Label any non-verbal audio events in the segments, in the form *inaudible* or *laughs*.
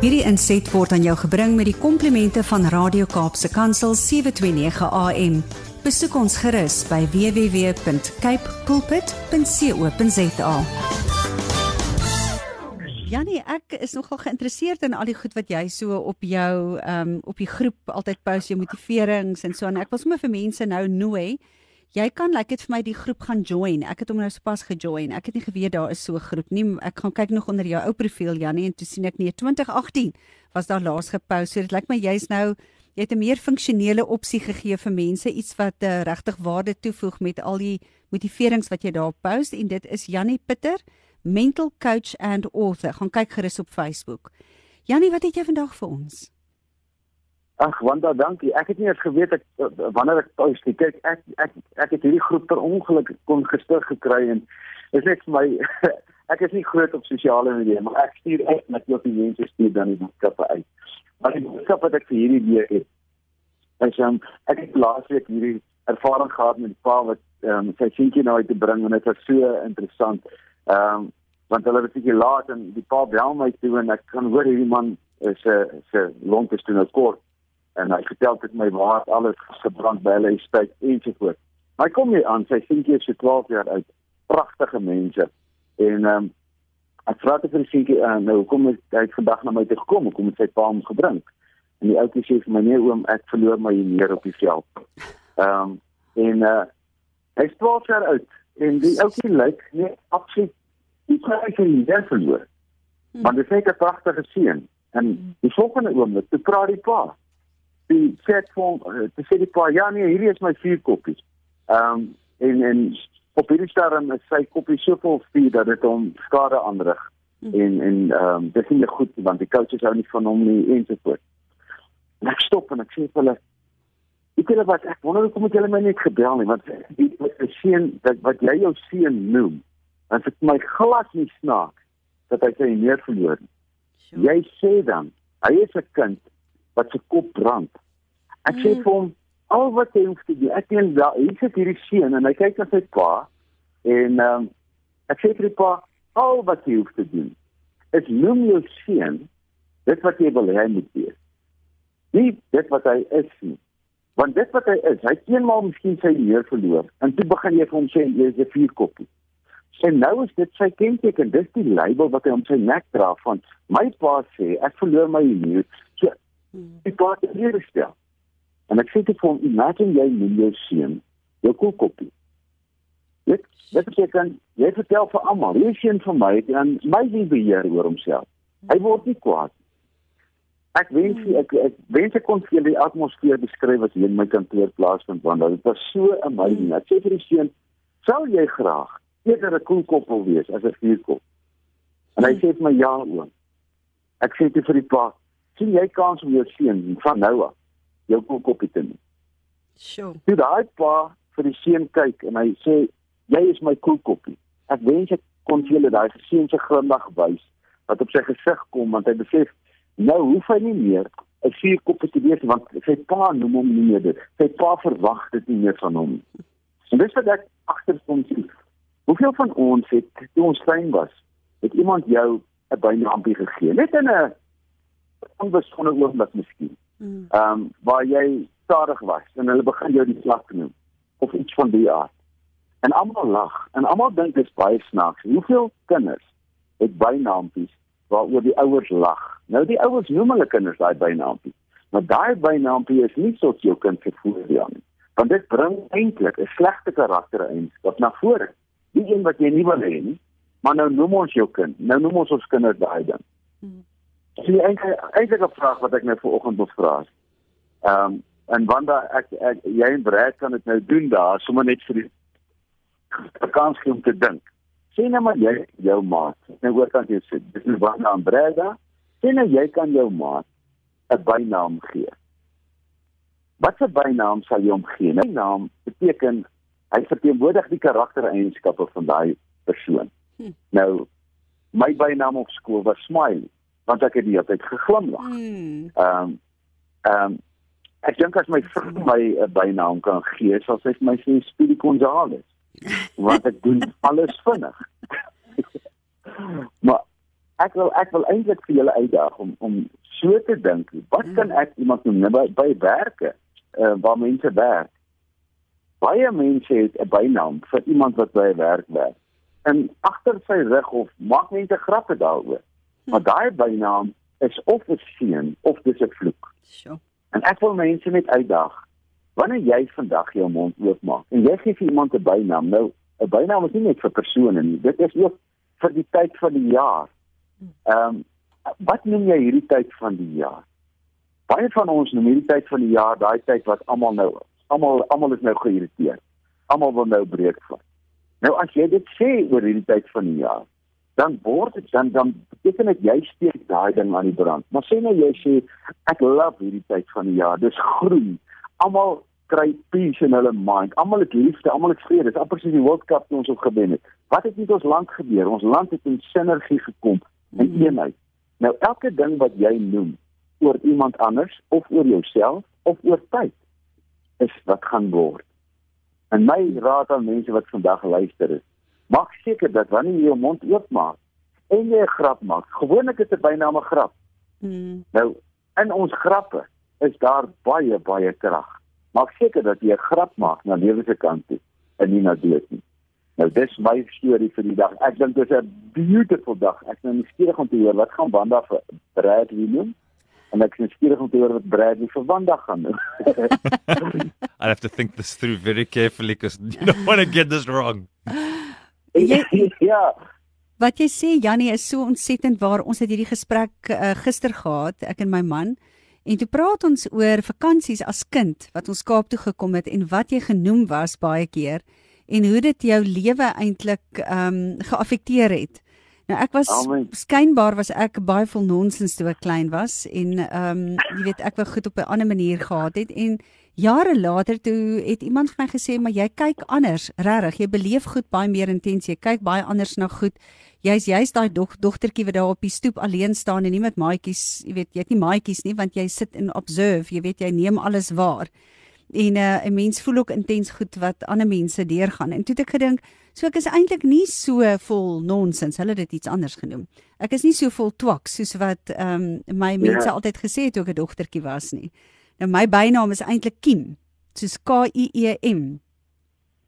Hierdie inset word aan jou gebring met die komplimente van Radio Kaapse Kansel 729 AM. Besoek ons gerus by www.cape pulpit.co.za. Janie, ek is nogal geïnteresseerd in al die goed wat jy so op jou ehm um, op die groep altyd post, jou motiverings en so en ek wil sommer vir mense nou nooi Jy kan like dit vir my die groep gaan join. Ek het hom nou sopas gejoin. Ek het nie geweet daar is so 'n groep nie. Ek gaan kyk nog onder jou ou profiel Janie en toe sien ek nee 2018 was daar laas gepost. So dit lyk my jy's nou jy het 'n meer funksionele opsie gegee vir mense, iets wat uh, regtig waarde toevoeg met al die motiverings wat jy daar post en dit is Janie Pitter, mental coach and author. Gaan kyk gerus op Facebook. Janie, wat het jy vandag vir ons? Ag Wanda, dankie. Ek het nie eens geweet ek wanneer ek tuis nie. Kyk, ek ek ek het hierdie groep per ongeluk kon gestig gekry en is net vir my *laughs* ek is nie groot op sosiale media, maar ek stuur uit met jou mense stuur dan die boodskappe uit. Maar die boodskap wat ek vir hierdie week het, is um, ek het laasweek hierdie ervaring gehad met 'n pa wat ehm um, sy seentjie nou uit te bring en dit was so interessant. Ehm um, want hulle het bietjie laat en die pa bel my toe en ek kan hoor hierdie man is 'n uh, se lonk is toe nou kort en hy vertel dit my waar alles gebrand by hulle tyd ensovoorts. Maar hy kom nie aan sy seentjie is so 12 jaar oud. Pragtige mense. En ehm um, ek vra te vir seentjie uh, nou kom hy het vandag na my toe gekom, kom met sy pa om gebring. En die ouetjie sê vir my nee oom, ek verloor my hier op die veld. Ehm um, en uh hy's 12 jaar oud en die ouetjie lyk nee absoluut nie kry sy nie verloor. Hmm. Maar dit is 'n pragtige seun. En die volgende oomblik, toe praat die pa die chat van te sê die pa ja nee hierdie is my vier koppies. Ehm um, en en op hierdie stadium is sy koppie so vol vuur dat dit hom skade aanrig. Hmm. En en ehm um, dit is nie goed want die coaches hou nie van hom nie ensovoorts. En ek stop en ek sê vir hulle ek weet wat ek wonder hoekom het julle my net gebel nie want die seun dat wat jy jou seun noem dan vir my glad nie snaak dat hy sy neer verloor. Sure. Jy sê dan hy is 'n kind wat se kop brand. Ek mm. sê vir hom al wat hy hoef te doen. Ek sien daar hier sit hierdie seun en hy kyk na sy pa en ehm um, ek sê vir die pa al wat hy hoef te doen is noem jou seun dit wat jy wil hê hy moet wees. Nie dit wat hy is nie. Want dit wat hy is, hy het eenmaal miskien sy leer verloor en toe begin jy vir hom sê jy is 'n vierkoppie. En nou is dit sy kenteken, dis die label wat hy om sy nek dra van my pa sê ek verloor my leer. So Hmm. Ek praat hier gestel. En ek sê dit vir hom, imagine jy met jou seun, jou koekoppie. Dit dit beteken jy vertel vir almal, hierdie seun van my het 'n amazing beheer oor homself. Hy word nie kwaad. Ek wens hmm. ek ek wens ek kon vir die atmosfeer beskryf wat hier in my kantoor plaasvind want dit was so amazing. Ek sê vir die seun, sou jy graag eerder 'n koekoppel wees as 'n vuurkop? En hy hmm. sê vir my ja oom. Ek sê dit vir die pa, sien jy kans om jou seun van nou af jou koppie te neem. Sjoe. Jy daai pa vir die seun kyk en hy sê jy is my koppie. Ek wens ek kon vir julle daai seun se glimlag wys wat op sy gesig kom want hy besef nou hoef hy nie meer 'n vier koppie te wees want sy pa noem hom nie meer dit. Sy pa verwag dit nie meer van hom. En dis wat ek agterkom sien. Hoeveel van ons het toe ons klein was, het iemand jou 'n bynaampie gegee? Net in 'n onbesonde oomblik miskien. Hmm. Ehm um, waar jy stadig was en hulle begin jou die slag noem of iets van die aard. En almal lag en almal dink dit is baie snaaks. Hoeveel kinders het bynaampies waaroor die ouers lag? Nou die ouers noem hulle kinders daai bynaampie. Maar daai bynaampie is nie tot jou kind se voordeel nie. Want dit bring eintlik 'n slegte karaktereienskap na vore. Nie een wat jy nie wil hê nie, maar nou noem ons jou kind. Nou noem ons ons kinders daai ding. Hmm. Dis die enige vraag wat ek nou vanoggend wil vra. Ehm um, en wanneer ek, ek jy en Brad kan dit nou doen daar, sommer net vir die kans gee om te dink. Sien nou maar jy jou maat. Nou hoor kan jy sê, dis nie wanneer aan Brad. Sien nou jy kan jou maat 'n bynaam gee. Wat 'n bynaam sal jy hom gee? 'n nou, Bynaam beteken hy verteenwoordig die karaktereienskappe van daai persoon. Hm. Nou my bynaam op skool was Smiley want ek het die hele tyd geglimlag. Hmm. Ehm um, ehm um, ek dink as my vrou my 'n uh, bynaam kan gee, sal sy vir my sê Speedy Gonzales. *laughs* Want ek doen alles vinnig. *laughs* maar ek wil ek wil eintlik vir julle uitdaag om om so te dink. Wat kan mm. ek iemand noem by, by werke uh, waar mense werk? Baie mense het 'n bynaam vir iemand wat by 'n werk werk. En agter sy rug of maak mense grappe daaroor. Hm. Maar daai bynaam is of 'n seën of dis 'n vloek. Sjoe. En ek wil mense net uitdaag. Wanneer jy vandag jou mond oopmaak en jy gee vir iemand 'n bynaam, nou 'n bynaam is nie net vir persone nie. Dit is ook vir die tyd van die jaar. Ehm um, wat noem jy hierdie tyd van die jaar? Baie van ons noem hierdie tyd van die jaar daai tyd wat almal nou almal almal is nou geïrriteerd. Almal wil nou breek vat. Nou as jy dit sê oor hierdie tyd van die jaar, dan word dit dan dan beteken dit jy steek daai ding aan die brand. Maar sê nou jy sê ek love hierdie tyd van die jaar. Dis groen. Almal kry peace in hulle mind. Almal het liefde, almal het vrede. Dis amper soos die World Cup wat ons op gewen het. Wat het met ons land gebeur? Ons land het in sinergie gekom in mm. eenheid. Nou elke ding wat jy noem oor iemand anders of oor jouself of oor tyd is wat gaan word. En my raad aan mense wat vandag luister is, maak seker dat wanneer jy jou mond oopmaak en jy 'n grap maak, gewoonlik is dit byna 'n grap. Mm. Nou in ons grappe is daar baie baie krag. Maak seker dat jy 'n grap maak na lewe se kant toe en nie na dood nie. Nou dis my storie vir die dag. Ek dink dit is 'n beautiful dag. Ek is nou nuuskierig om te hoor wat gaan Wanda vir Bradley doen. En ek is nuuskierig om te hoor wat Bradley vir Wanda gaan doen. *laughs* I have to think this through very carefully because you don't want to get this wrong. *laughs* *laughs* Jy, ja. Wat jy sê Jannie is so ontsettend waar. Ons het hierdie gesprek uh, gister gehad, ek en my man. En toe praat ons oor vakansies as kind wat ons Kaap toe gekom het en wat jy genoem was baie keer en hoe dit jou lewe eintlik ehm um, geaffekteer het. Nou ek was skynbaar was ek baie vol nonsens toe ek klein was en ehm um, jy weet ek wou goed op 'n ander manier gehad het en jare later toe het iemand vir my gesê maar jy kyk anders regtig. Jy beleef goed baie meer intens. Jy kyk baie anders na goed. Jy's jy's daai dog, dogtertjie wat daar op die stoep alleen staan en nie met maatjies jy weet jy het nie maatjies nie want jy sit en observe. Jy weet jy neem alles waar. En uh, 'n mens voel ook intens goed wat ander mense deurgaan. En toe het ek gedink so ek is eintlik nie so vol nonsens hulle het dit iets anders genoem ek is nie so vol twak soos wat um, my mense ja. altyd gesê het toe ek 'n dogtertjie was nie nou my bynaam is eintlik Kim soos K I E M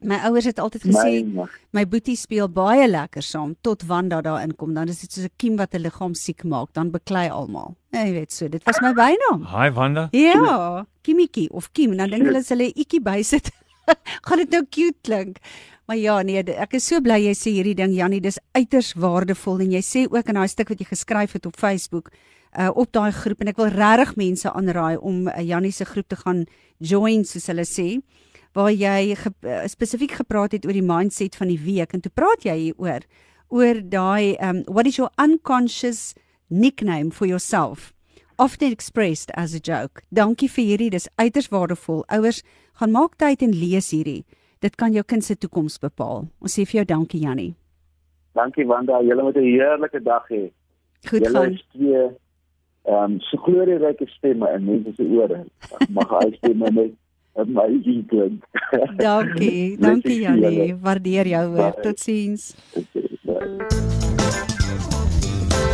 My ouers het altyd gesê my, my boetie speel baie lekker saam tot Wanda daar inkom. Dan is dit soos 'n kiem wat 'n liggaam siek maak, dan beklei almal. Ja, jy weet so, dit was my bynaam. Hi Wanda. Ja, Kimitjie of Kim. Dan dink hulle as hulle 'n ikkie bysit, *laughs* gaan dit nou cute klink. Maar ja, nee, ek is so bly jy sê hierdie ding Jannie, dis uiters waardevol en jy sê ook in daai stuk wat jy geskryf het op Facebook uh op daai groep en ek wil regtig mense aanraai om uh, Jannie se groep te gaan join soos hulle sê waar jy ge, uh, spesifiek gepraat het oor die mindset van die week en toe praat jy hieroor oor daai um what is your unconscious nickname for yourself often expressed as a joke. Dankie vir hierdie, dis uiters waardevol. Ouers, gaan maak tyd en lees hierdie. Dit kan jou kind se toekoms bepaal. Ons sê vir jou dankie Jannie. Dankie Wanda, julle moet 'n heerlike dag hê. Goed julle gaan. Twee ehm um, so glorieryke stemme in mense se ore. Mag hy stemme net amazing klink. Dankie, dankie Janie. Waardeer jou hoor. Totsiens.